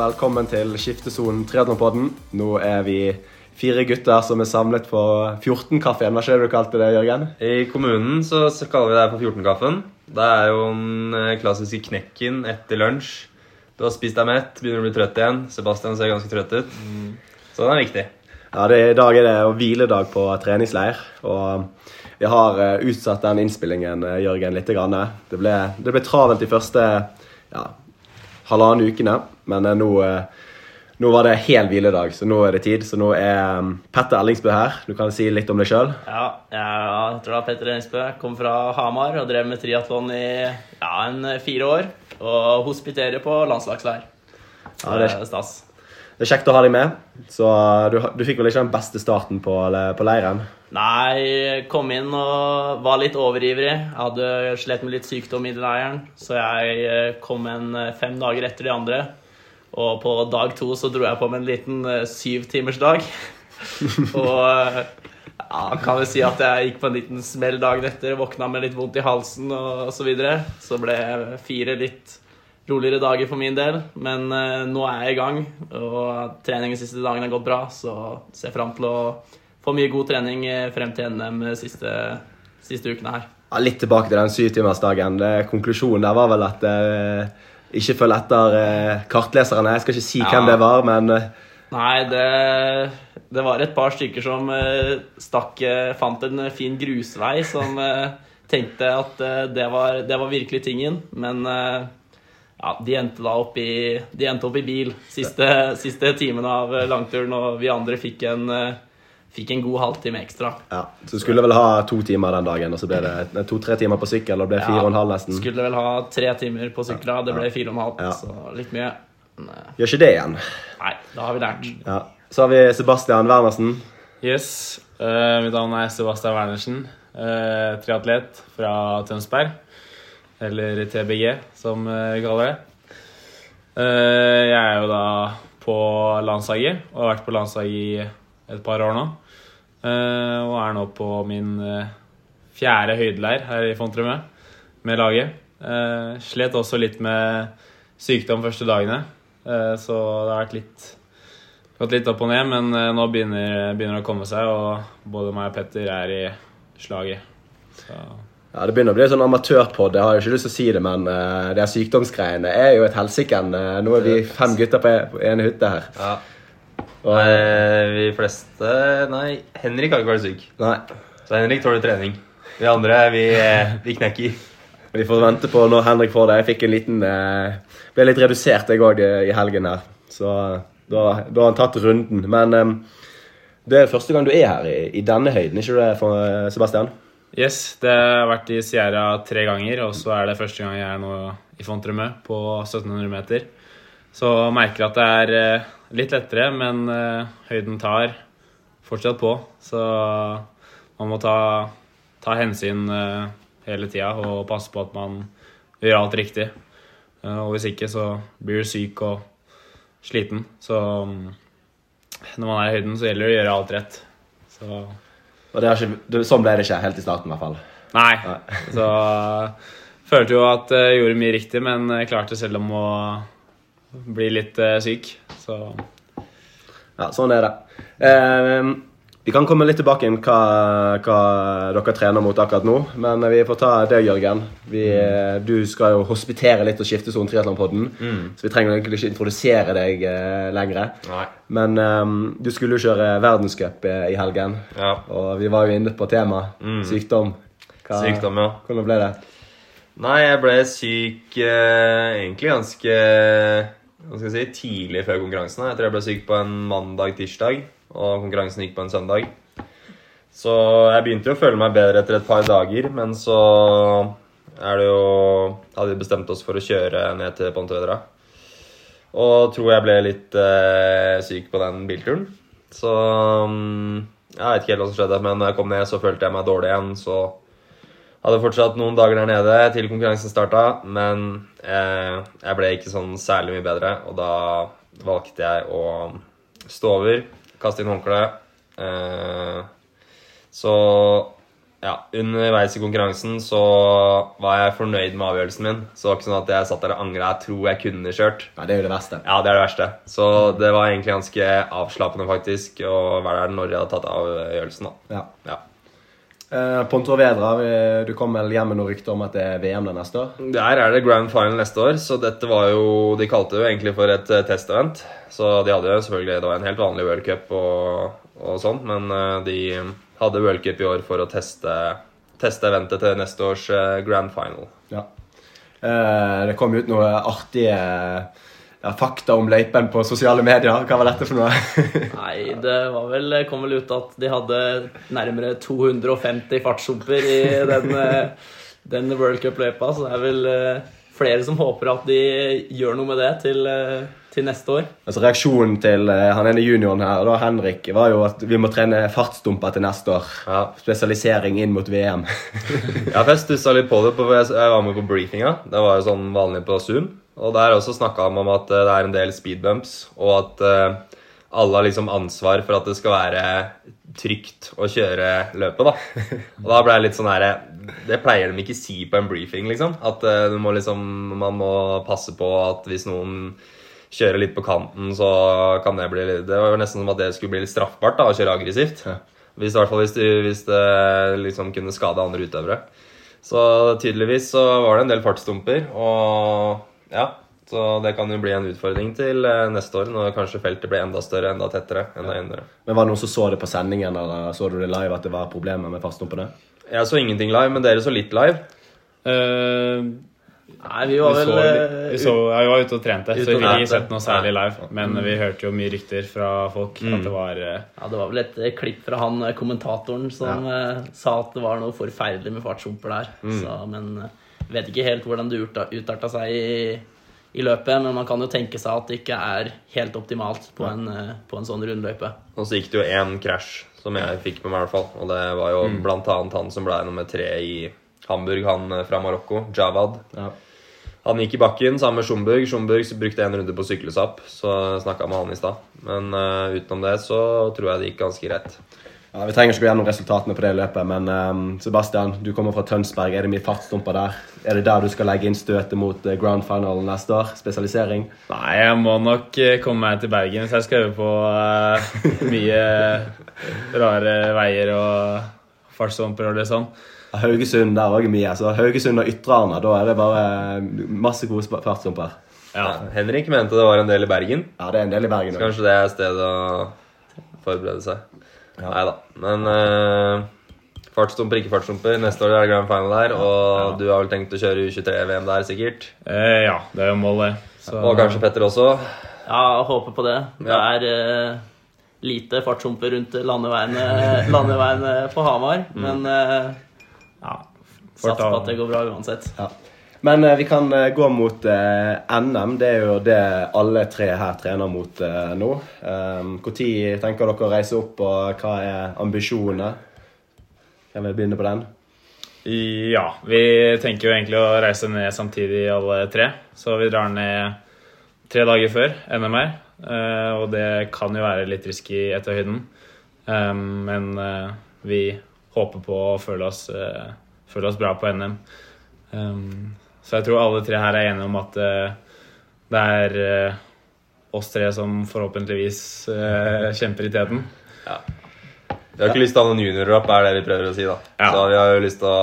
velkommen til Skiftesonen triatlonpodden. Nå er vi fire gutter som er samlet på 14-kaffen. Hva skjer du kalte det, Jørgen? I kommunen så så kaller vi det for 14-kaffen. Det er jo den eh, klassiske knekken etter lunsj. Du har spist deg mett, begynner å bli trøtt igjen. Sebastian ser ganske trøtt ut. Så den er viktig. Ja, det, I dag er det hviledag på treningsleir. Og vi har eh, utsatt den innspillingen, eh, Jørgen, litt. Grann. Det, ble, det ble travelt de første ja, halvannen ukene, men eh, nå, eh, nå var det hel hviledag, så nå er det tid. Så nå er um, Petter Ellingsbø her. Du kan si litt om deg sjøl. Ja, jeg heter da Petter Ellingsbø. Kom fra Hamar og drev med triatlon i ja, en fire år. Og hospiterer på landslagsleir. Ja, det er- stas. Det er kjekt å ha deg med. Så du, du fikk vel ikke den beste starten på, på leiren? Nei, kom inn og var litt overivrig. Jeg hadde slitt med litt sykdom i den leiren, så jeg eh, kom en eh, fem dager etter de andre. Og på dag to så dro jeg på med en liten eh, syvtimersdag. og ja, kan vel si at jeg gikk på en liten smell dagen etter. Våkna med litt vondt i halsen og, så videre. Så ble fire litt roligere dager for min del. Men nå er jeg i gang, og treningen siste dagen har gått bra. Så ser jeg fram til å få mye god trening eh, frem til NM siste, siste ukene her. Ja, litt tilbake til den syvtimersdagen. Konklusjonen der var vel at eh, ikke følg etter eh, kartleserne. Jeg skal ikke si Ja. hvem det var, men eh, Nei, det, det var et par stykker som eh, stakk eh, Fant en fin grusvei som eh, tenkte at eh, det, var, det var virkelig tingen. Men eh, ja, de endte da opp i, de endte opp i bil siste, siste timen av eh, langturen, og vi andre fikk en, eh, fikk en god halvtime ekstra. ja. Så du skulle vel ha to timer den dagen, og så ble det to-tre timer på sykkel, og det ble fire og en halv nesten. Skulle vel ha tre timer på sykla, det ble fire og en halv, Ja. så litt mye. Men, eh, Gjør ikke det igjen. nei, da har vi lært. Ja. Så har vi Sebastian Wernersen. Yes. Uh, mitt navn er Sebastian Wernersen. Uh, triatlet fra Tønsberg. Eller TBG, som vi kaller det. Uh, jeg er jo da på landslaget, og har vært på landslaget i et par år nå. Eh, og er nå på min eh, fjerde høydeleir her i Fontremø med laget. Uh, slet også litt med sykdom første dagene, eh, så det har vært litt Gått litt opp og ned, men eh, nå begynner, begynner det å komme seg, og både meg og Petter er i slaget. Så Ja, Det begynner å bli sånn amatørpod. Jeg har jo ikke lyst til å si det, men uh, det sykdomsgreiene er jo et helsike. Uh, nå er vi fem gutter på en, på en hytte her. Ja. Og, Nei, vi fleste Nei, Henrik har ikke vært syk. nei, Så Henrik tåler trening. Vi andre, vi, eh, vi knekker. Vi får vente på når Henrik får det. Jeg fikk en liten eh, Ble litt redusert, jeg òg, i helgen her. Så da, da har han tatt runden. Men eh, det er første gang du er her i, i denne høyden, ikke det, for, Sebastian? yes, det har vært i Sierra tre ganger, og så er det første gang jeg er nå i Fontremø på 1700 meter. Så jeg merker at det er eh, litt lettere, men eh, høyden tar fortsatt på. Så man må ta, ta hensyn eh, hele tida og passe på at man gjør alt riktig. Og hvis ikke, så blir du syk og sliten. Så mm, når man er i høyden, så gjelder det å gjøre alt rett. Så Og ikke, sånn ble det ikke helt i starten, i hvert fall. Nei. Nei. Så følte jo at jeg gjorde mye riktig, men jeg klarte selv om å bli litt eh, syk. Så Ja, sånn er det. Eh, vi kan komme litt tilbake inn hva, hva dere trener mot akkurat nå. Men vi får ta deg, Jørgen. Vi, mm. Du skal jo hospitere litt og skifte sonen triatlonpodden. Så vi trenger egentlig ikke introdusere deg eh, lenger. Nei. Men eh, du skulle jo kjøre verdenscup eh, i helgen. Ja. Og vi var jo inne på temaet sykdom. Hva- Sykdom, ja. Hvordan ble det? Nei, jeg ble syk eh, egentlig ganske hva skal jeg si, tidlig før konkurransen. Jeg tror jeg ble syk på en mandag-tirsdag, og konkurransen gikk på en søndag. Så jeg begynte jo å føle meg bedre etter et par dager, men så er det jo Hadde vi bestemt oss for å kjøre ned til Pontevedra. Og tror jeg ble litt eh, syk på den bilturen. Så mm, jeg vet ikke helt hva som skjedde, men når jeg kom ned, så følte jeg meg dårlig igjen. Så hadde fortsatt noen dager der nede til konkurransen starta, men eh, jeg ble ikke sånn særlig mye bedre, og da valgte jeg å stå over, kaste inn håndkleet. Eh, så ja, underveis i konkurransen så var jeg fornøyd med avgjørelsen min. Så det var ikke sånn at jeg satt der og angra. Jeg tror jeg kunne kjørt. Nei, det er jo det verste. Ja, det er det verste. Så det var egentlig ganske avslappende faktisk å være der når jeg hadde tatt avgjørelsen. da. Ja. Ja. Eh, Pontevedra, du kom vel hjem med noen rykter om at det er VM det neste år? Der er det grand final neste år, så dette var jo De kalte det jo egentlig for et eh, testevent. Så de hadde jo selvfølgelig Det var en helt vanlig World Cup og, og sånn, men eh, de hadde World Cup i år for å teste, teste eventet til neste års eh, grand final. Ja. Eh, det kom ut noe artige ja, fakta om løypen på sosiale medier. Hva var dette for noe? Nei, det var vel, kom vel ut at de hadde nærmere 250 fartshumper i den, eh, den World Cup-løypa, så det er vel eh, flere som håper at de gjør noe med det til, eh, til neste år. altså Reaksjonen til uh, han ene junioren her, da, Henrik, var jo at vi må trene fartsdumper til neste år. Ja. Spesialisering inn mot VM. Ja, for jeg stussa litt på det. På, jeg jeg var med på briefinga. Det var jo sånn vanlig på Zoom. Og der også snakka han om at eh, det er en del speedbumps, og at uh, alle har liksom ansvar for at det skal være trygt å kjøre løpet, da. Og da ble jeg litt sånn her Det pleier de ikke si på en briefing, liksom. At du må liksom Man må passe på at hvis noen kjører litt på kanten, så kan det bli Det var jo nesten som at det skulle bli litt straffbart da, å kjøre aggressivt. Hvis, I hvert fall hvis, du, hvis det liksom kunne skade andre utøvere. Så tydeligvis så var det en del fartsdumper, og ja. Så det kan jo bli en utfordring til eh, neste år, når kanskje feltet blir enda større, enda tettere, enda jevnere. Men Var det noen som så det på sendingen, eller så du det live at det var problemer med fartsdumpene? Jeg så ingenting live, men dere så litt live. Eh, Nei, vi var vel eh, vi, så, ja, vi var ute og trente, Ute så vi og ikke sett noe særlig live. Men vi hørte jo mye rykter fra folk at det var eh, Ja, Det var vel et eh, klipp fra han kommentatoren som ja. sa at det var noe forferdelig med fartshumper der. Så, men vet ikke helt hvordan det utarta, seg i, i løpet. Men man kan jo tenke seg at det ikke er helt optimalt på en, på en sånn rundløype. Og så gikk det jo én krasj, som jeg fikk med meg, i hvert fall. Og det var jo blant annet han som ble nummer tre i Hamburg, han eh, fra Marokko, Javad. Ja. Han gikk i bakken sammen med Schumburg. Schumburg brukte en runde på å sykle seg opp, så snakka med han i stad. Men uh, utenom det så tror jeg det gikk ganske greit. Ja, Vi trenger ikke gå gjennom resultatene på det løpet, men um, Sebastian, du kommer fra Tønsberg. Er det mye fartsdumper der? Er det der du skal legge inn støtet mot grand final neste år? Spesialisering? Nei, jeg må nok komme meg til Bergen, så jeg skal øve på uh, mye rare veier og fartsdumper og det sånn. Ja, Haugesund der òg er mye. Så Haugesund og Ytre Arna, da er det bare eh, masse gode fartsdumper. Ja. Henrik mente det var en del i Bergen. Ja, det er en del i Bergen også. Kanskje det er stedet å forberede seg. Ja. Nei da. Men uh, fartsdumper, ikke fartsdumper. Neste år er det grand final der, og du har vel tenkt å kjøre U23-VM der, sikkert? Eh, ja, det er jo målet. Så, Og kanskje Petter også? Ja, håper på det. Det er uh lite fartshumper rundt landeveiene, landeveiene på Hamar. Men eh, ja, sats på at det går bra uansett. Ja. Men eh, vi kan eh, gå mot eh, NM. Det er jo det alle tre her trener mot eh, nå. Når tenker dere å reise opp, og hva er ambisjonene? Kan vi begynne på den? Ja, vi tenker jo egentlig å reise ned samtidig alle tre. Så vi drar ned tre dager før NM eh, Og det kan jo være litt risky etter høyden. Eh, Men eh, vi håper på å føle oss, eh, føle oss bra på NM. Um, Så jeg tror alle tre her er enige om at uh, det er uh, oss tre som forhåpentligvis uh, kjemper i teten. Vi har ikke lyst til å ha noen juniorer opp, er det vi prøver å si. da. Ja. Så vi har jo lyst til å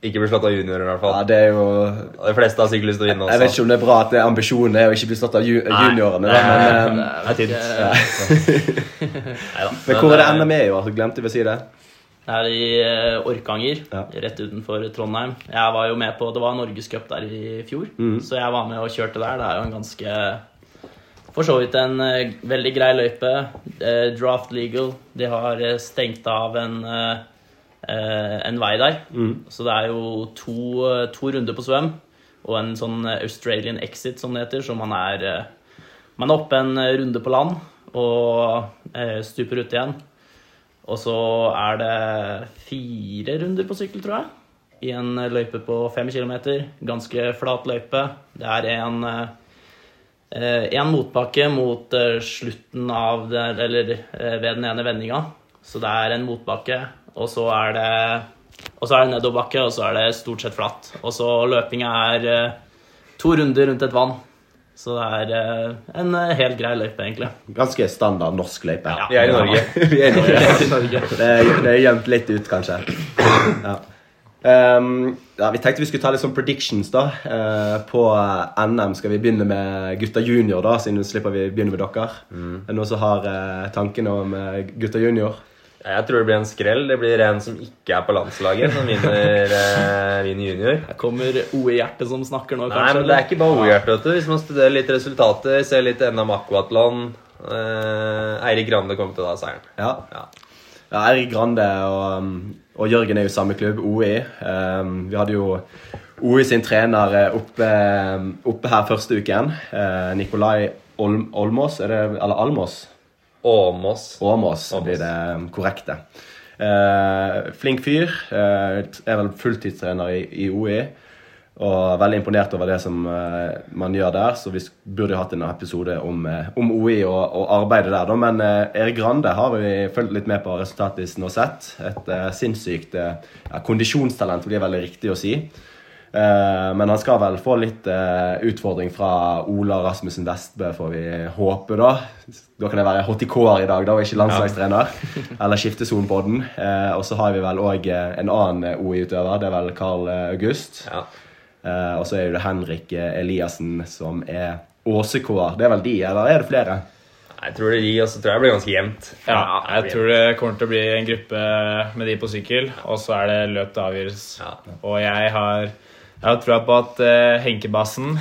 ikke bli slått av juniorer, i hvert Ja, det er jo De fleste har sikkert lyst til å vinne Jeg vet ikke om det er bra at det er ambisjonen er å ikke bli slått av ju juniorene. nei, men, eh, Det er vel Nei da. men hvor er det NM er i år? Glemte vi å si det? Det er i eh, Orkanger, Ja. rett utenfor Trondheim. Jeg var jo med på, Det var Norgescup der i fjor, så jeg var med og kjørte der. Det er jo en ganske For så vidt en eh, veldig grei løype. Eh, draft legal. De har stengt av en, en vei der. Så det er jo to, to runder på svøm og en sånn Australian exit, som det heter. Så man er, man er oppe en runde på land og stuper ut igjen. Og så er det fire runder på sykkel, tror jeg. I en løype på fem kilometer. Ganske flat løype. Det er en, eh, en motbakke mot eh, slutten av det, eller eh, ved den ene vendinga. Så det er en motbakke. Og så er det Og så er det nedoverbakke, og så er det stort sett flatt. Og så løpinga er eh, to runder rundt et vann. Så det er eh, en eh, helt grei løype, egentlig. Ganske standard norsk løype. Ja. Vi er i Norge. Vi er i Norge. Det er, det er gjemt litt ut, kanskje. Ja. Um, ja, vi tenkte vi skulle ta litt sånn predictions da. uh, på NM skal vi begynne med gutta junior, da, siden slipper vi begynne med dere. Er det noen som har uh, tankene om uh, gutta junior? Jeg tror det blir en skrell. Det blir en som ikke er på landslaget, som vinner, eh, vinner junior. Her kommer OE-hjertet som snakker nå, Nei, kanskje? men det er ikke bare OE Hjerte. vet du. Hvis man studerer litt resultater, ser litt NM Aquatlon eh, Eirik Grande kommer til å ta seieren. Ja. Ja. Ja, Erik Grande og, og Jørgen er jo samme klubb, OI. Um, vi hadde jo OI sin trener eh, oppe, um, oppe her første uken. Uh, Nikolai Olm, Olmås, er det, eller Almås? Åmås. Åmås blir det korrekte. Eh, flink fyr. Eh, er vel fulltidstrener i, i OI. Og veldig imponert over det som eh, man gjør der. Så vi burde jo hatt en episode om, uh, om OI og, og arbeidet der. Da. Men uh, Erik Grande har vi fulgt litt med på resultatlisten og sett. Et uh, sinnssykt ja, kondisjonstalent, blir veldig riktig å si. Eh, men han skal vel få litt eh, utfordring fra Ola Rasmussen Vestbø, får vi håpe, da. Da kan jeg være HTK-er i dag, da, og ikke landslagstrener. Eller skifte på den. og så har vi vel òg en annen eh, OI-utøver, det er vel Carl eh, August. Ja. Eh, og så er det Henrik eh, Eliassen som er Åse-K-er. Det er vel de, eller er det flere? Jeg tror det gir, og så tror jeg det blir ganske jevnt. Ja, jeg tror det kommer til å bli en gruppe med de på sykkel, og så er det løp til avgjøres. Og jeg har, jeg har troa på at uh, Henkebassen,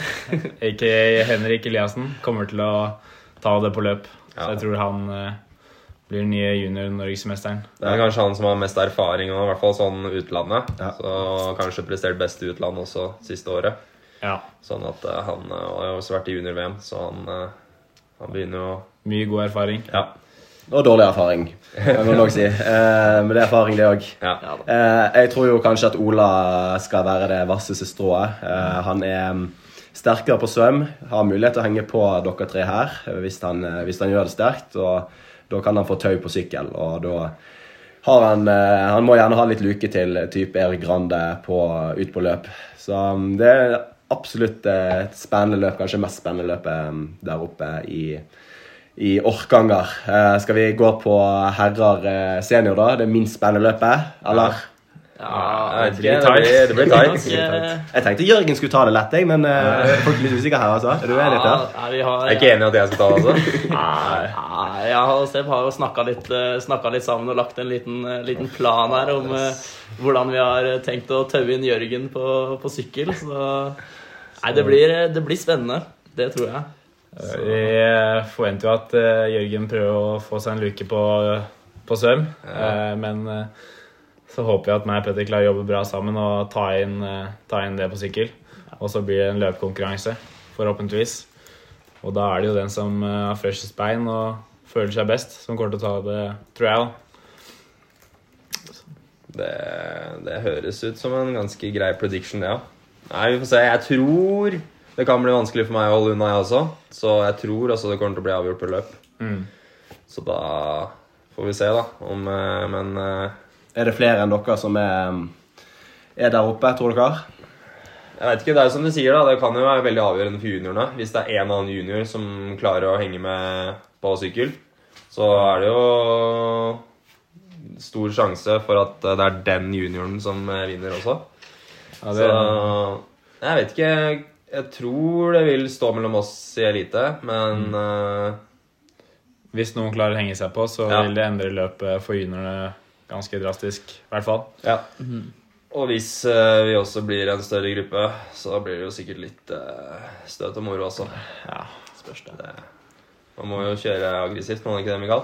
ikke Henrik Eliassen, kommer til å ta det på løp. Så jeg tror han uh, blir den nye junior-norgesmesteren. Det er kanskje han som har mest erfaring nå, i hvert fall sånn utlandet. Ja. Så kanskje prestert best i utlandet også siste året. Ja. Sånn at uh, han eh, har også vært i junior-VM, så han, eh, han begynner jo Mye god erfaring. Ja. Og dårlig erfaring, kan man også si. Eh, men det er erfaring, det òg. ja. Eh, jeg tror jo kanskje at Ola skal være det vasseste strået. Eh, han er mm, sterkere på svøm, har mulighet til å henge på dere tre her eh, hvis han, eh, hvis han gjør det sterkt. og Da kan han få tau på sykkel, og da har han eh, Han må gjerne ha litt luke til type Erik Grande på, ut på løp. Så mm, det er absolutt eh, et spennende løp, kanskje mest spennende løpet mm, der oppe i i Orkanger. Eh, skal vi gå på herrer eh, senior, da? Det minst spennende løpet? Eller? Ja, Jeg det blir ikke, det blir, tight. Jeg tenkte Jørgen skulle ta det lett, jeg, men eh, folk er litt usikre her. altså. Er du enig? Ja, Per? Ja, Jeg er ikke enig i at jeg skal ta det, altså. Nei, jeg og Seb har jo snakka litt, litt sammen og lagt en liten, liten plan her om uh, hvordan vi har tenkt å taue inn Jørgen på, på sykkel. Så nei, det blir, det blir spennende. Det tror jeg. Vi eh, forventer jo at eh, Jørgen prøver å få seg en luke på, på svøm. Eh, men eh, så håper jeg at meg og Petter klarer å jobbe bra sammen og ta inn, eh, ta inn det på sykkel. Og så blir det en løpekonkurranse, forhåpentligvis. Og da er det jo den som eh, har freshest bein og føler seg best, som kommer til å ta det, tror jeg. Det, det høres ut som en ganske grei prediction, det, ja. Nei, vi får se. Jeg tror det kan bli vanskelig for meg å holde unna, jeg også. Så jeg tror altså, det kommer til å bli avgjort på løp. Mm. Så da får vi se, da. Om, eh, men eh, Er det flere enn dere som er, mm, er der oppe, tror dere? jeg vet ikke, det er jo som du sier, da. Det kan jo være veldig avgjørende for juniorene. Hvis det er en annen junior som klarer å henge med på sykkel, så er det jo stor sjanse for at det er den junioren som eh, vinner også. Ja, Så jeg vet ikke. Jeg tror det vil stå mellom oss i elite, men eh, hvis noen klarer å henge seg på, så Ja. vil det endre løpet for juniorene ganske drastisk. I hvert fall. ja. Og hvis uh, vi også blir en større gruppe, så blir det jo sikkert litt uh, støt og moro også. Ja. Spørs det. Det, man må jo kjøre aggressivt, må man ikke det, Mikael?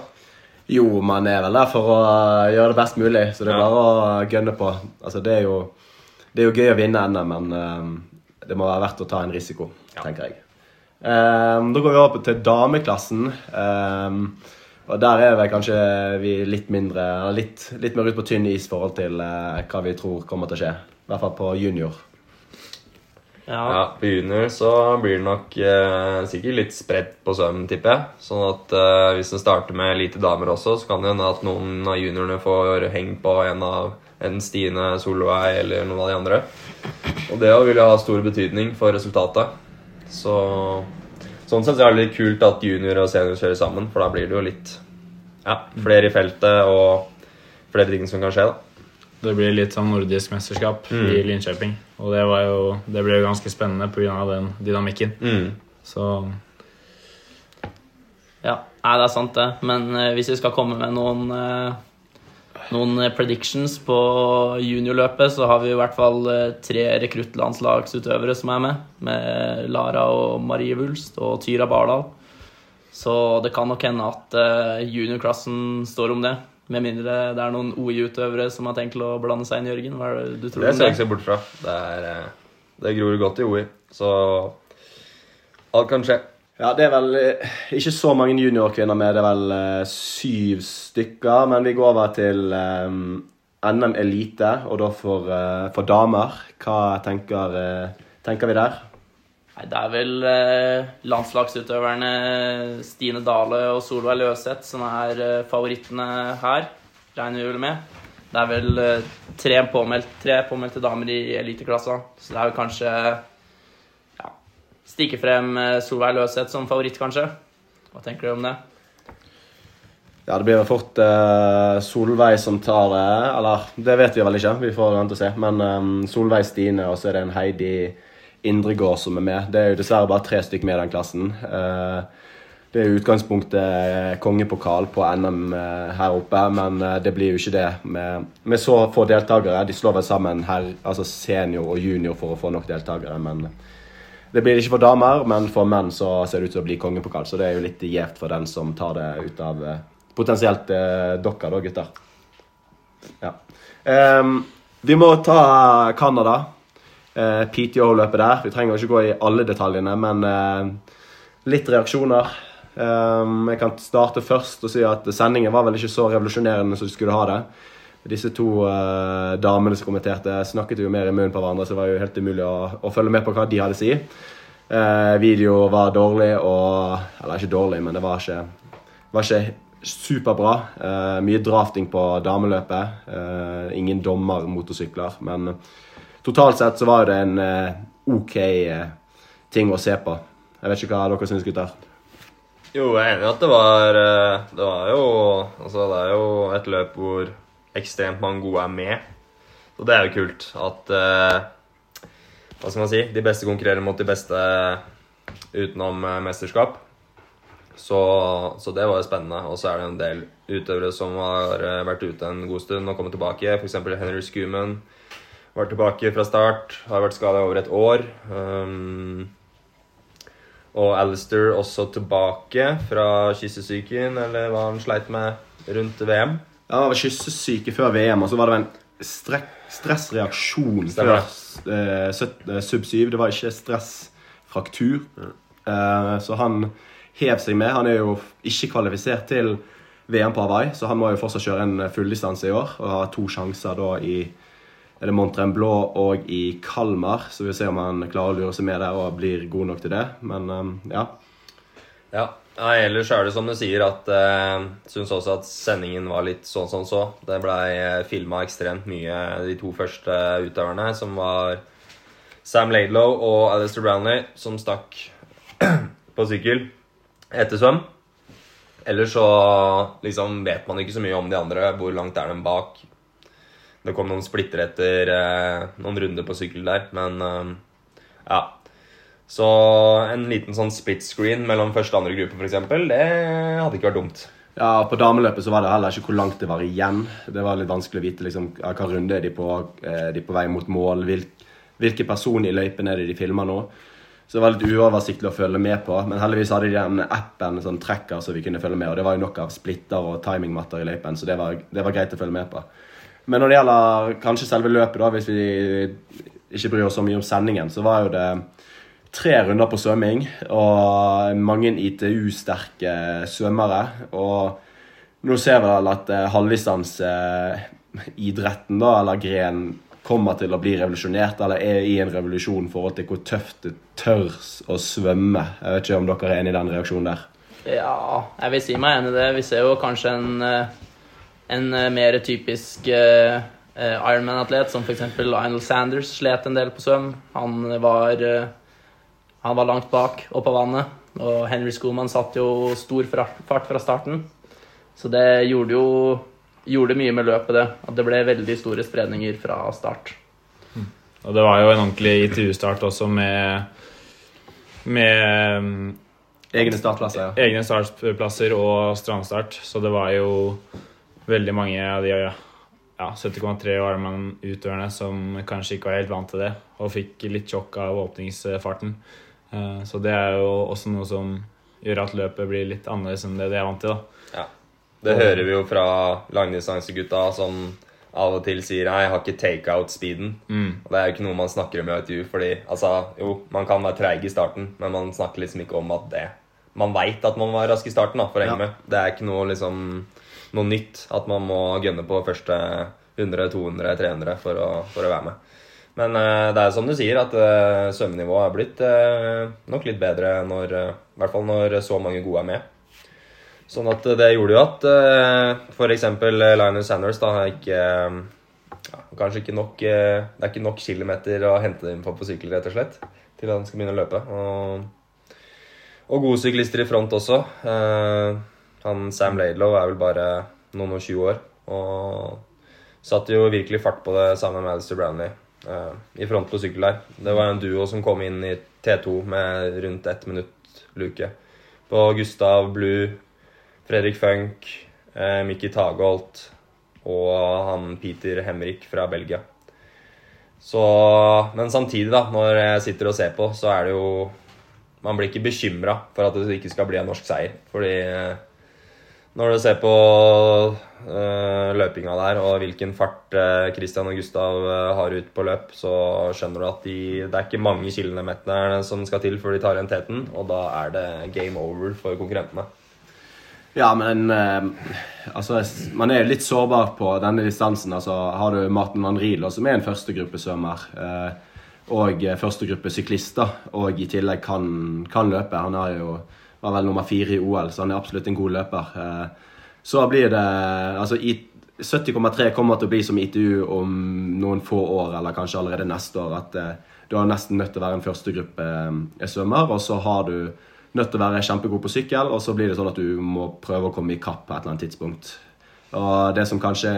Jo, man er vel der for å gjøre det best mulig, så det er Ja. bare å gønne på. Altså, det er jo, det er jo gøy å vinne NM, men det må være verdt å ta en risiko, Ja. tenker jeg. Um, da går vi over til dameklassen. Um, og der er vel kanskje vi litt mindre litt, litt mer ute på tynn is i forhold til uh, hva vi tror kommer til å skje. I hvert fall på junior. Ja. Ja, På junior så blir det nok eh, sikkert litt spredt på søm, tipper jeg. Sånn at eh, hvis en starter med lite damer også, så kan det hende at noen av juniorene får heng på en av en Stine Solveig eller noen av de andre. Og det vil jo ha stor betydning for resultatet. Så Sånn sett så er det litt kult at junior og senior kjører sammen, for da blir det jo litt ja, flere i feltet og flere ting som kan skje. da. Det blir litt sånn nordisk mesterskap Mm. i Linköping. Og det, var jo, det ble jo ganske spennende pga. den dynamikken. Mm. Så Ja, nei, det er sant det. Men eh, hvis vi skal komme med noen, eh, noen eh, predictions på juniorløpet, så har vi i hvert fall eh, tre rekruttlandslagsutøvere som er med. Med Lara og Marie Wulst og Tyra Bardal. Så det kan nok hende at eh, juniorklassen står om det. Med mindre det er noen OI-utøvere som har tenkt å blande seg inn, Jørgen. Hva er det du tror Det skal jeg ikke se bort fra. Det, er, det gror godt i OI, så alt kan skje. Ja, det er vel eh, ikke så mange juniorkvinner med. Det er vel eh, syv stykker. Men vi går over til um, NM Elite, og da for, uh, for damer. Hva tenker, uh, tenker vi der? Nei, det er vel landslagsutøverne Stine Dale og Solveig Løseth som er favorittene her, regner vi vel med. Det er vel tre, påmeldt, tre påmeldte damer i eliteklassa, så det er jo kanskje stikke frem eh, Solveig Løseth som favoritt, kanskje. Hva tenker du om det? Ja, det blir vel fort uh, Solveig som tar det. Eller det vet vi vel ikke, vi får vente og se. Men um, Solveig Stine, og så er det en Heidi Indregård som er med. Det er jo dessverre bare tre stykker med i den klassen. Uh, det er i utgangspunktet kongepokal på NM her oppe, men det blir jo ikke det med, med så få deltakere. De slår vel sammen her, altså senior og junior for å få nok deltakere, men det blir ikke for damer, men for menn så ser det ut til å bli kongepokal, så det er jo litt gjevt for den som tar det ut av eh, potensielt eh, dere, da, gutter. Ja. Um, vi må ta Canada. Uh, PTO-løpet der. Vi trenger ikke gå i alle detaljene, men uh, litt reaksjoner. Um, jeg kan starte først og si at sendingen var vel ikke så revolusjonerende som du skulle ha det. Disse to uh, damene som kommenterte, snakket jo mer i munnen på hverandre, så det var jo helt umulig å, å følge med på hva de hadde å si. Uh, video var dårlig og Eller ikke dårlig, men det var ikke, var ikke superbra. Uh, mye drafting på dameløpet. ingen ingen dommermotorsykler. Men totalt sett så var det en eh, OK eh, ting å se på. Jeg vet ikke hva dere syns, gutter. Jo, jeg er enig i at det var eh, Det var jo Altså, det er jo et løp hvor ekstremt mange gode er med. Så det er jo kult at uh, Hva skal man si? De beste konkurrerer mot de beste utenom eh, mesterskap. Så, så det var jo spennende. Og så er det en del utøvere som har eh, vært ute en god stund og kommet tilbake. F.eks. Henry Schumann var tilbake fra start. Har vært skada over et år. Um, og Alistair også tilbake fra kyssesyken, eller hva han sleit med rundt VM. Ja, Han var kyssesyke før VM, og så var det en strek, stressreaksjon før eh, eh, sub 7. Det var ikke stressfraktur. Eh, så han hev seg med. Han er jo ikke kvalifisert til VM på Hawaii, så han må jo fortsatt kjøre en fulldistanse i år og har to sjanser da i er det Mont og i Kalmar. Så vi får se om han klarer å lure seg med der og blir god nok til det. Men um, ja. Ja, Nei, ellers er det som du sier at jeg uh, syns også at sendingen var litt sånn som så. Det blei uh, filma ekstremt mye de to første utøverne, som var Sam Laidlow og Alistair Brownlee, som stakk på sykkel etter svøm. Ellers så liksom vet man ikke så mye om de andre. Hvor langt er de bak? Det kom noen splitter etter uh, noen runder på sykkel der, men uh, ja. Så en liten sånn split screen mellom første og andre gruppe, f.eks., det hadde ikke vært dumt. Ja, På dameløpet så var det heller ikke hvor langt det var igjen. Det var litt vanskelig å vite liksom, hva runde er de på, er de på vei mot mål, hvilke personer i løypen er det de filmer nå. Så det var litt uoversiktlig å følge med på. Men heldigvis hadde de den appen sånn tracker så vi kunne følge med. Og det var jo nok av splitter og timingmatter i løypen, så det var, det var greit å følge med på. Men når det gjelder kanskje selve løpet, da, hvis vi ikke bryr oss så mye om sendingen, så var jo det tre runder på svømming og mange ITU-sterke svømmere. Og nå ser vi vel at eh, halvdistanseidretten, da, eller grenen, kommer til å bli revolusjonert, eller er i en revolusjon i forhold til hvor tøft det tørs å svømme. Jeg vet ikke om dere er enig i den reaksjonen der. Ja, jeg vil si meg enig i det. Vi ser jo kanskje en, eh, en eh, mer typisk eh, eh, Ironman-atlet, som f.eks. Lionel Sanders slet en del på svøm. Han var, eh, han var langt bak og på vannet. Og Henry Schumann satt jo stor fart fra starten. Så det gjorde jo gjorde mye med løpet, det. At det ble veldig store spredninger fra start. Og det var jo en ordentlig ITU-start også med, med mm, Egne startplasser, ja. egne startplasser og strandstart. Så det var jo veldig mange av de ja, 70,3 Ironman-utøverne som kanskje ikke var helt vant til det, og fikk litt sjokk av åpningsfarten. Eh, Så det er jo også noe som gjør at løpet blir litt annerledes enn det de er vant til. da. Ja. Det hører vi jo fra langdistansegutta som av og til sier Nei, jeg har ikke takeout-speeden. Mm. Og Det er jo ikke noe man snakker om i ITU, fordi altså, jo, man kan være treig i starten, men man snakker liksom ikke om at det Man veit at man var rask i starten da, for å henge Ja. med. Det er ikke noe liksom noe nytt at man må gønne på første 100, 200, 300 for å, for å være med. Men eh, det er som du sier, at uh, svømmenivået er blitt eh, nok litt bedre når eh, I hvert fall når så mange gode er med. Sånn at det gjorde jo at uh, f.eks. Lionel Sanders da ikke eh, ja, Kanskje ikke nok eh, Det er ikke nok kilometer å hente inn på på sykkel, rett og slett, til han skal begynne å løpe. Og, og gode syklister i front også. Eh, han Sam Laidlow er vel bare noen og 20 år. Og satte jo virkelig fart på det sammen med Alistair Brownlee eh, i front på sykkel der. Det var en duo som kom inn i T2 med rundt ett minutt luke. På Gustav Blue, Fredrik Funk, eh, Mikki Tagolt og han Peter Hemrik fra Belgia. Så, men samtidig, da, når jeg sitter og ser på, så er det jo Man blir ikke bekymra for at det ikke skal bli en norsk seier. Fordi eh, når du ser på uh, løpinga der, og hvilken fart uh, Christian og Gustav uh, har ut på løp, så skjønner du at de, det er ikke mange kilometerne som skal til før de tar igjen teten, og da er det game over for konkurrentene. Ja, men uh, altså, man er litt sårbar på denne distansen. Altså, har du Martin Van Riel, som er en førstegruppesvømmer, uh, og førstegruppesyklister, førstegruppe syklister, og i tillegg kan, kan løpe. Han har jo, var vel nummer fire i OL, så han er absolutt en god løper. Eh, så blir det altså, 70,3 kommer til å bli som ITU om noen få år, eller kanskje allerede neste år. At eh, du er nesten nødt til å være en førstegruppe i svømmer, og så har du nødt til å være kjempegod på sykkel, og så blir det sånn at du må prøve å komme i kapp på et eller annet tidspunkt. Og det som kanskje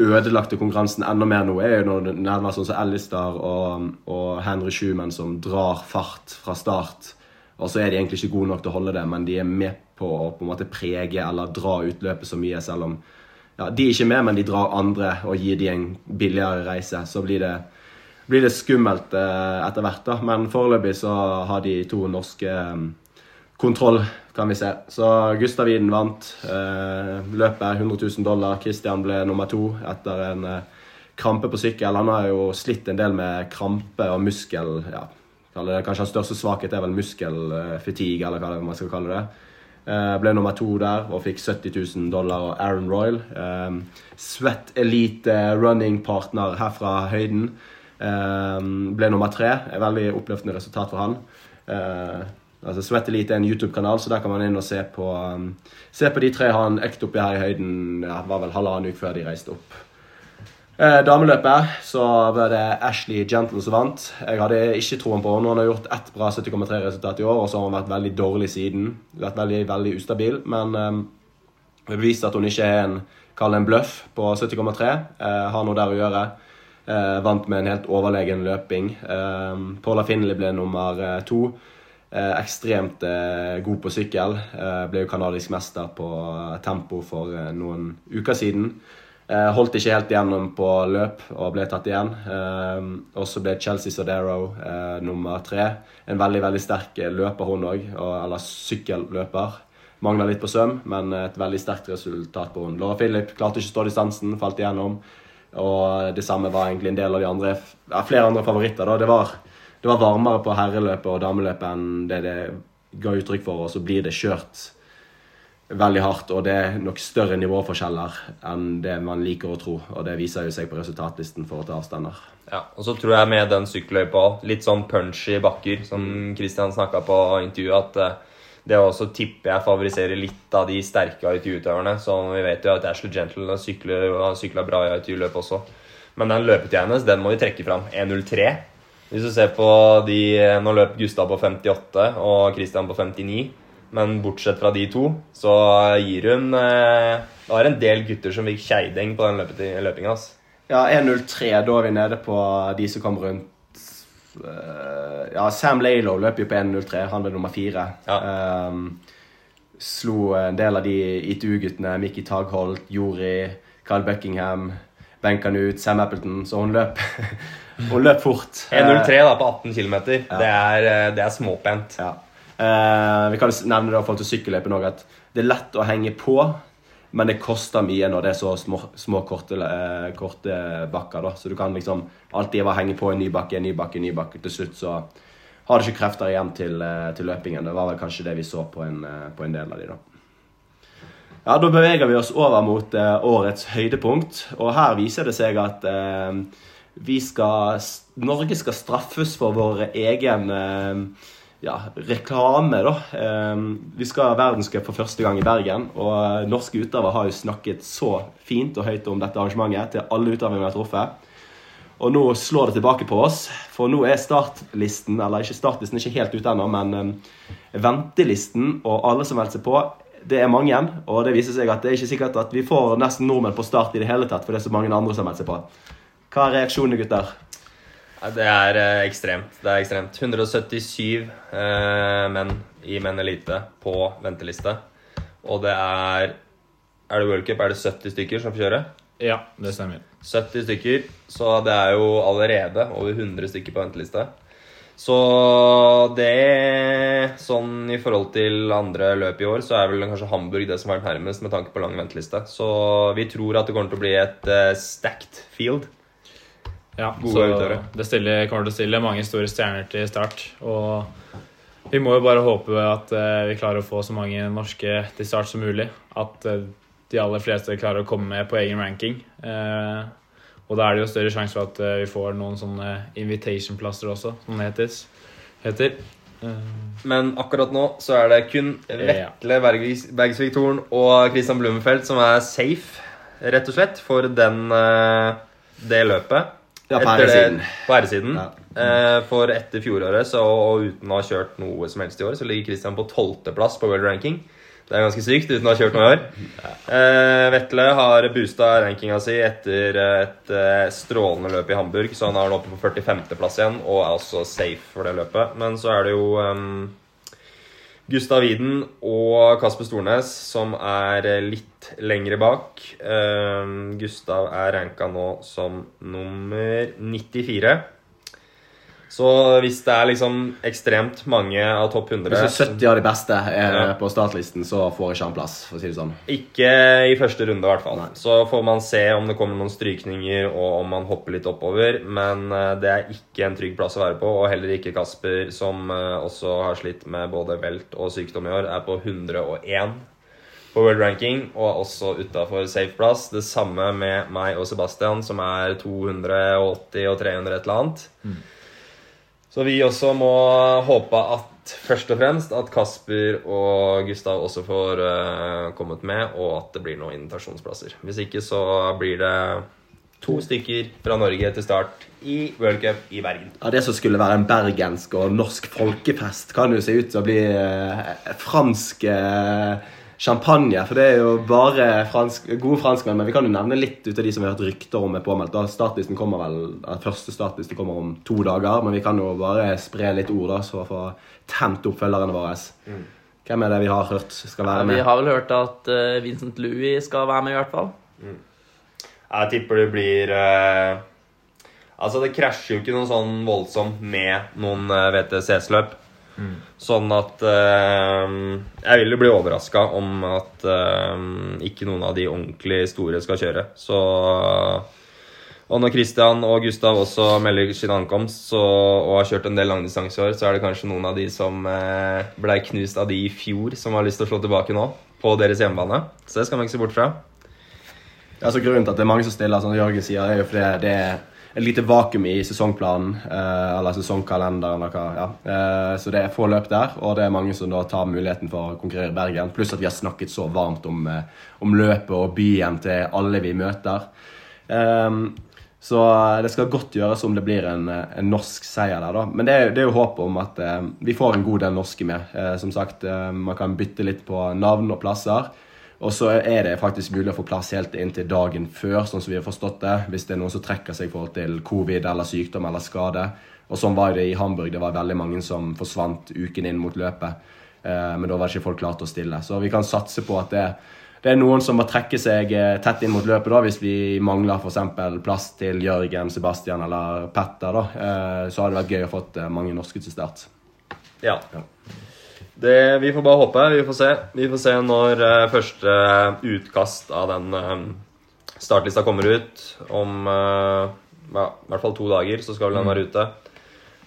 ødelagte konkurransen enda mer nå, er jo når det nærmer sånn som Ellister og, og Henry Schumann som drar fart fra start. Og så er de egentlig ikke gode nok til å holde det, men de er med på å på en måte prege eller dra ut løpet så mye, selv om ja, de er ikke med, men de drar andre og gir de en billigere reise. Så blir det, blir det skummelt eh, etter hvert, da. Men foreløpig så har de to norske eh, kontroll, kan vi se. Så Gustav Widen vant eh, løpet, 100 000 dollar. Christian ble nummer to etter en eh, krampe på sykkel. Han har jo slitt en del med krampe og muskel... ja, Kanskje hans største svakhet er vel muskelfatigue, eller hva man skal kalle det. Eh, ble nummer to der og fikk 70 000 dollar og Aaron Royal. Um, Sweat Elite running partner her fra høyden. Um, ble nummer tre. Et veldig oppløftende resultat for han. Uh, altså Sweat Elite er en YouTube-kanal, så der kan man inn og se på, um, se på de tre han økt oppi her i høyden. Ja, var vel halvannen uke før de reiste opp. Eh, dameløpet så var det Ashley Gentle som vant. Jeg hadde ikke troen på henne. Hun har gjort ett bra 70,3-resultat i år, og så har hun vært veldig dårlig siden. Vært veldig, veldig ustabil. Men eh, det beviste at hun ikke er en en bløff på 70,3. Eh, har noe der å gjøre. Eh, vant med en helt overlegen løping. Eh, Paula Finley ble nummer to. Eh, ekstremt eh, god på sykkel. Eh, ble jo kanadisk mester på tempo for noen uker siden. Eh, holdt ikke helt igjennom på løp og ble tatt igjen. Eh, og så ble Chelsea Sodero eh, nummer tre. En veldig veldig sterk løper, hun òg. Eller sykkelløper. Mangla litt på søm, men et veldig sterkt resultat på hun. Laura Philip klarte ikke å stå distansen, falt igjennom. Og det samme var egentlig en del av de andre flere andre favoritter. da. Det var, det var varmere på herreløpet og dameløpet enn det det ga uttrykk for, og så blir det kjørt veldig hardt, og det er nok større nivåforskjeller enn det man liker å tro. Og det viser jo seg på resultatlisten for å ta avstander. Ja, og så tror jeg med den sykkelløypa òg, litt sånn punchy bakker, som Kristian snakka på intervjuet, at eh, det også tipper jeg favoriserer litt av de sterke ITU-utøverne. Så vi vet jo at Ashley Gentle har sykla bra i ITU-løp også. Men den løpetida hennes, den må vi trekke fram. 1.03. Hvis du ser på de Nå løp Gustav på 58 og Christian på 59. Men bortsett fra de to, så gir hun eh, Det var en del gutter som fikk keiding på den løpinga. Ja, 1.03, da er vi nede på de som kom rundt eh, Ja, Sam Laylow løp jo på 1.03. Han ble nummer fire. Ja. Um, slo en del av de ITU-guttene. Mickey Tagholt, Jori, Carl Buckingham, Ben Canute, Sam Appleton. Så hun løp, hun løp fort. 1.03 da på 18 km. Det, er, eh, det er småpent. Ja. Eh, vi kan nevne det i forhold til sykkelløypen òg, at det er lett å henge på, men det koster mye når det er så små, små korte, eh, korte bakker. da. Så du kan liksom alltid bare henge på en ny bakke, en ny bakke, en ny bakke. Til slutt så har du ikke krefter igjen til, eh, til løpingen. Det var vel kanskje det vi så på en, eh, på en del av de da. Ja, Da beveger vi oss over mot eh, årets høydepunkt, og her viser det seg at eh, vi skal, Norge skal straffes for vår egen eh, ja, reklame, da. Eh, vi skal ha verdenscup for første gang i Bergen, og eh, norske utøvere har jo snakket så fint og høyt om dette arrangementet til alle utøvere vi har truffet. Og nå slår det tilbake på oss, for nå er startlisten eller ikke startlisten ikke helt ute ennå, men eh, ventelisten og alle som melder seg på, det er mange. Og det viser seg at det er ikke sikkert at vi får nesten nordmenn på start i det hele tatt, for det er så mange andre som meldt seg på. Hva er reaksjonene, gutter? Det er eh, ekstremt. Det er ekstremt. 177 eh, menn i menn elite på venteliste. Og det er Er det World Cup? Er det 70 stykker som får kjøre? Ja, det stemmer. 70 stykker. Så det er jo allerede over 100 stykker på venteliste. Så det Sånn i forhold til andre løp i år, så er vel kanskje Hamburg det som vært nærmest med tanke på lang venteliste. Så vi tror at det kommer til å bli et uh, stacked field. Ja, Gode så utøvere. det stiller, kommer til å stille mange store stjerner til start. Og vi må jo bare håpe at uh, vi klarer å få så mange norske til start som mulig. At uh, de aller fleste klarer å komme med på egen ranking. Uh, og da er det jo større sjanse for at vi får noen sånne invitation-plasser også, som det heter. heter. Men akkurat nå så er det kun Vetle Bergsvik Thorn og Christian Blummenfelt som er safe, rett og slett, for den, det løpet. Ja, på herresiden. På herresiden. Ja. Eh, For etter fjoråret, så, og uten å ha kjørt noe som helst i år, så ligger Christian på tolvteplass på world ranking. Det er ganske sykt uten å ha kjørt noe i år. Eh, Vetle har boosta rankinga si etter et eh, strålende løp i Hamburg, så han er nå oppe på 45.-plass igjen og er også safe for det løpet. Men så er det jo um, Gustav Widen og Kasper Stornes som er litt lengre bak. Um, Gustav er ranka nå som nummer 94. Så hvis det er liksom ekstremt mange av topp 100 Hvis 70 av de beste er Ja. på startlisten, så får ikke han plass, for å si det sånn. Ikke i første runde, i hvert fall. Nei. Så får man se om det kommer noen strykninger, og om man hopper litt oppover. Men eh, det er ikke en trygg plass å være på, og heller ikke Kasper, som eh, også har slitt med både velt og sykdom i år, er på 101 på world ranking, og også utafor safe plass. Det samme med meg og Sebastian, som er 280 og 300 et eller annet. Så vi også må håpe at først og fremst at Kasper og Gustav også får uh, kommet med, og at det blir noen invitasjonsplasser. Hvis ikke så blir det to stykker fra Norge til start i World Cup i Bergen. Ja, Det som skulle være en bergensk og norsk folkefest, kan jo se ut til å bli uh, fransk eh, champagne. For det er jo bare fransk, gode franskmenn. Men vi kan jo nevne litt ut av de som vi har hørt rykter om er påmeldt. Da Startlisten kommer vel, Første startliste kommer om to dager, men vi kan jo bare spre litt ord da, så få tent opp følgerne våre. Hvem er det vi har hørt skal være med? Vi har vel hørt at eh, Vincent Louis skal være med, i hvert fall. Jeg tipper det blir eh, Altså, det krasjer jo ikke noe sånn voldsomt med noen eh, VTCS-løp. Sånn at eh, Jeg vil jo bli overraska om at eh, ikke noen av de ordentlig store skal kjøre. Så Og når Christian og Gustav også melder sin ankomst så, og har kjørt en del langdistanse i år, så er det kanskje noen av de som eh, blei knust av de i fjor, som har lyst til å slå tilbake nå. På deres hjemmebane. Så det skal man ikke se bort fra. Altså, grunnen til at det er mange som stiller, som Jørgen sier, er jo fordi det er et lite vakuum i sesongplanen, eh, eller sesongkalenderen, eller hva. Ja. Eh, så det er få løp der, og det er mange som da tar muligheten for å konkurrere i Bergen. Pluss at vi har snakket så varmt om, eh, om løpet og byen til alle vi møter. Eh, så det skal godt gjøres om det blir en, en norsk seier der, da. Men det er, det er jo håp om at eh, vi får en god del norske med. Eh, som sagt, eh, man kan bytte litt på navn og plasser. Og så er det faktisk mulig å få plass helt inn til dagen før, sånn som vi har forstått det. Hvis det er noen som trekker seg i forhold til covid eller sykdom eller skade. Og sånn var det i Hamburg. Det var veldig mange som forsvant uken inn mot løpet. Eh, men da var ikke folk klare til å stille. Så vi kan satse på at det, det er noen som må trekke seg eh, tett inn mot løpet da, hvis vi mangler f.eks. plass til Jørgen, Sebastian eller Petter. da. Eh, så hadde det vært gøy å fått mange norske til start. Ja. Det, vi får bare håpe. Vi får se. Vi får se når uh, første utkast av den uh, startlista kommer ut. Om uh, ja, i hvert fall to dager så skal vel den være ute.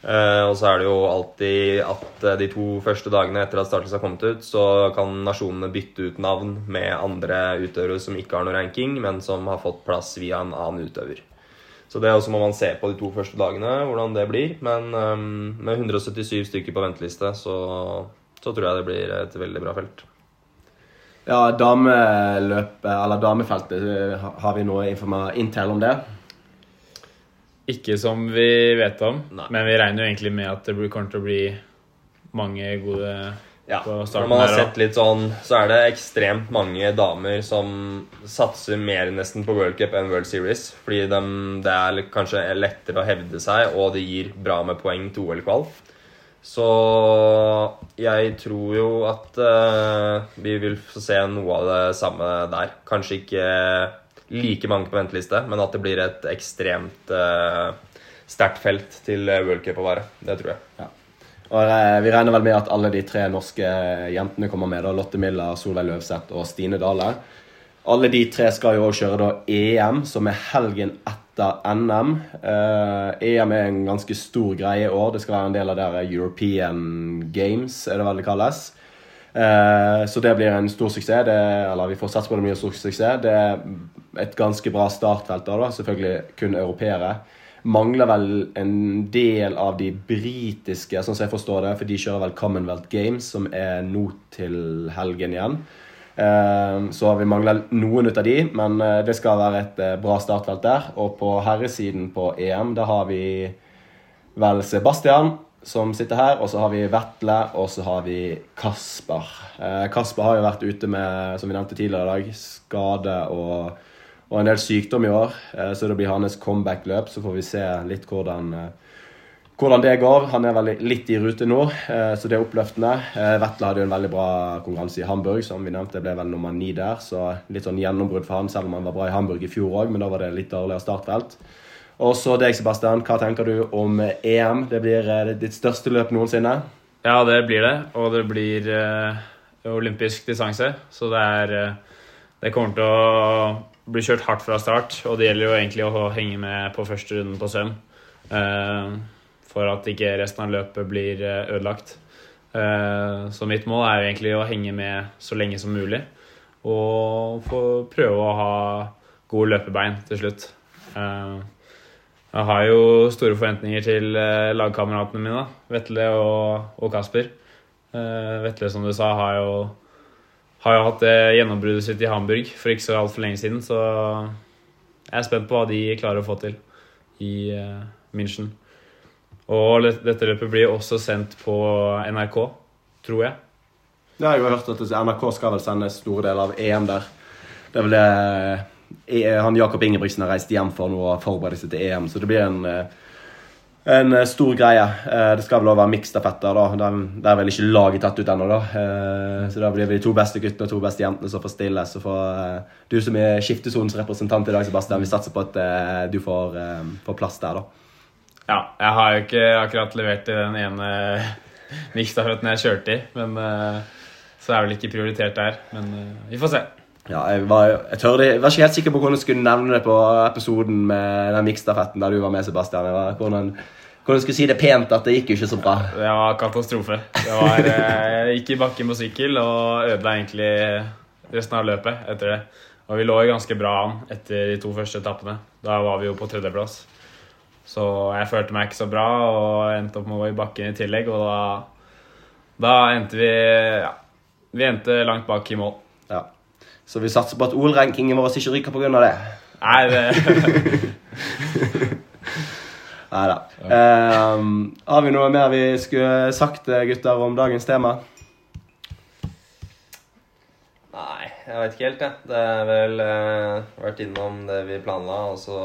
Og så er det jo alltid at de to første dagene etter at startlista har kommet ut, så kan nasjonene bytte ut navn med andre utøvere som ikke har noe ranking, men som har fått plass via en annen utøver. Så det også må man se på de to første dagene, hvordan det blir. Men um, med 177 stykker på venteliste, så, så tror jeg det blir et veldig bra felt. Ja, dameløpet, eller damefeltet, har vi noe informert intel om det? Ikke som vi vet om, Nei. men vi regner jo egentlig med at det blir- kommer til å bli mange gode Ja, på når man har her, sett litt sånn, så er det ekstremt mange damer som satser mer nesten på World Cup enn World Series. Fordi de, det er kanskje lettere å hevde seg, og det gir bra med poeng til OL-kval. Så jeg tror jo at uh, vi vil få se noe av det samme der. Kanskje ikke like mange på venteliste, men at det blir et ekstremt uh, sterkt felt til World Cup å være. Det tror jeg. Og eh, Vi regner vel med at alle de tre norske jentene kommer med. da, Lotte Miller, Solveig Løvseth og Stine Dale. Alle de tre skal jo også kjøre da EM, som er helgen etter NM. Eh, EM er en ganske stor greie i år. Det skal være en del av der European Games, er det vel det kalles. Eh, så det blir en stor suksess. Det, eller vi får satse på det blir en stor suksess. Det er et ganske bra startfelt da. Selvfølgelig kun europeere. Mangler vel en del av de britiske, sånn som jeg forstår det, for de kjører vel Commonwealth Games, som er nå til helgen igjen. Eh, Så vi mangler noen ut av de, men eh, det skal være et eh, bra startfelt der. Og på herresiden på EM, da har vi vel Sebastian som sitter her, og så har vi Vetle, og så har vi Kasper. Eh, Kasper har jo vært ute med, som vi nevnte tidligere i dag, skade og, og en del sykdom i år. Så det blir hans comeback-løp, så får vi se litt hvordan, hvordan det går. Han er vel litt i rute nå, eh, så det er oppløftende. Eh, Vetle hadde jo en veldig bra konkurranse i Hamburg, som vi nevnte, ble vel nummer ni der. Så litt sånn gjennombrudd for han, selv om han var bra i Hamburg i fjor òg, men da var det litt dårligere startfelt. Og så deg, Sebastian. Hva tenker du om EM? Det blir eh, ditt største løp noensinne. Ja, det blir det. Og det blir uh, olympisk distanse. Så det er uh, Det kommer til å bli kjørt hardt fra start. Og det gjelder jo egentlig å henge med på første runden på søm. Eh, for at ikke resten av løpet blir eh, ødelagt. Eh, så mitt mål er jo egentlig å henge med så lenge som mulig. Og få prøve å ha gode løpebein til slutt. Eh, jeg har jo store forventninger til lagkameratene mine. Vetle og, Kasper. Vetle, som du sa, har jo, har jo hatt det gjennombruddet sitt i Hamburg for ikke så altfor lenge siden, så jeg er spent på hva de klarer å få til i München. Og dette løpet blir også sendt på NRK, tror jeg. Ja, jeg har hørt at NRK skal vel sende store deler av EM der. Det er vel det eh, han Jakob Ingebrigtsen har reist hjem for nå og forbereder seg til EM, så det blir en, eh, en eh, stor greie. Det skal vel også være miksstafetter, da. Der er vel ikke laget tatt ut ennå, da. Så da blir det de to beste guttene og to beste jentene som får stille. Så får du som er skiftesonens representant i dag, Sebastian, vi satser på at du får, får plass der, da. Ja, jeg har jo ikke akkurat levert i den ene miksstafetten jeg kjørte i, men eh, så er vel ikke prioritert der. Men eh, vi får se. Ja, jeg var, jeg, tør, jeg var ikke helt sikker på hvordan jeg skulle nevne det på episoden med den miksstafetten der du var med, Sebastian. Var, hvordan, hvordan jeg skulle si det pent at det gikk jo ikke så bra. Det var katastrofe. Det var, eh, jeg gikk i bakken på sykkel og ødela egentlig resten av løpet etter det. Og vi lå jo ganske bra an etter de to første etappene. Da var vi jo på tredjeplass. Så jeg følte meg ikke så bra og endte opp med å gå i bakken i tillegg. Og da, da endte vi ja, Vi endte langt bak i mål. Ja. Så vi satser på at OL-rankingen vår ikke ryker pga. det. Nei, det Nei da. Um, har vi noe mer vi skulle sagt, gutter, om dagens tema? Nei, jeg vet ikke helt, jeg. Det er vel uh, vært innom det vi planla, og så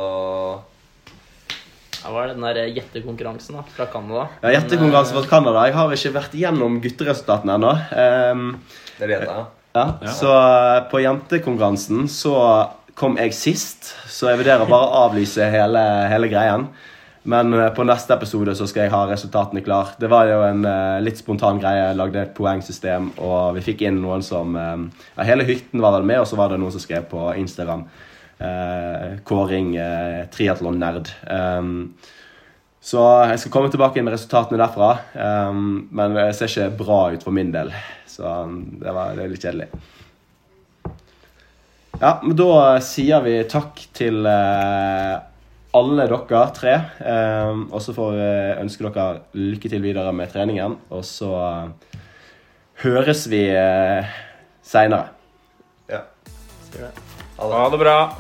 Det var den der gjettekonkurransen da, fra Canada. Ja, jettekonkurransen fra Canada. Jeg har ikke vært gjennom gutteresultatene ennå. Um, Det vet jeg. ja, Ja. Så eh, på jentekonkurransen så kom jeg sist, så jeg vurderer bare å avlyse hele, hele greien. Men eh, på neste episode så skal jeg ha resultatene klar. Det var jo en uh, litt spontan greie. Jeg lagde et poengsystem, og vi fikk inn noen som uh, ja, Hele hytten var vel med, og så var det noen som skrev på Instagram. Eh, kåring eh, triatlon-nerd. Um, så jeg skal komme tilbake med resultatene derfra. Um, men det ser ikke bra ut for min del, så um, det, var, det er litt kjedelig. Ja, men da sier vi takk til eh, alle dere tre. Um, og så får vi ønske dere lykke til videre med treningen. Og så eh, høres vi eh, seinere. Ja. Skal det. Ha det bra.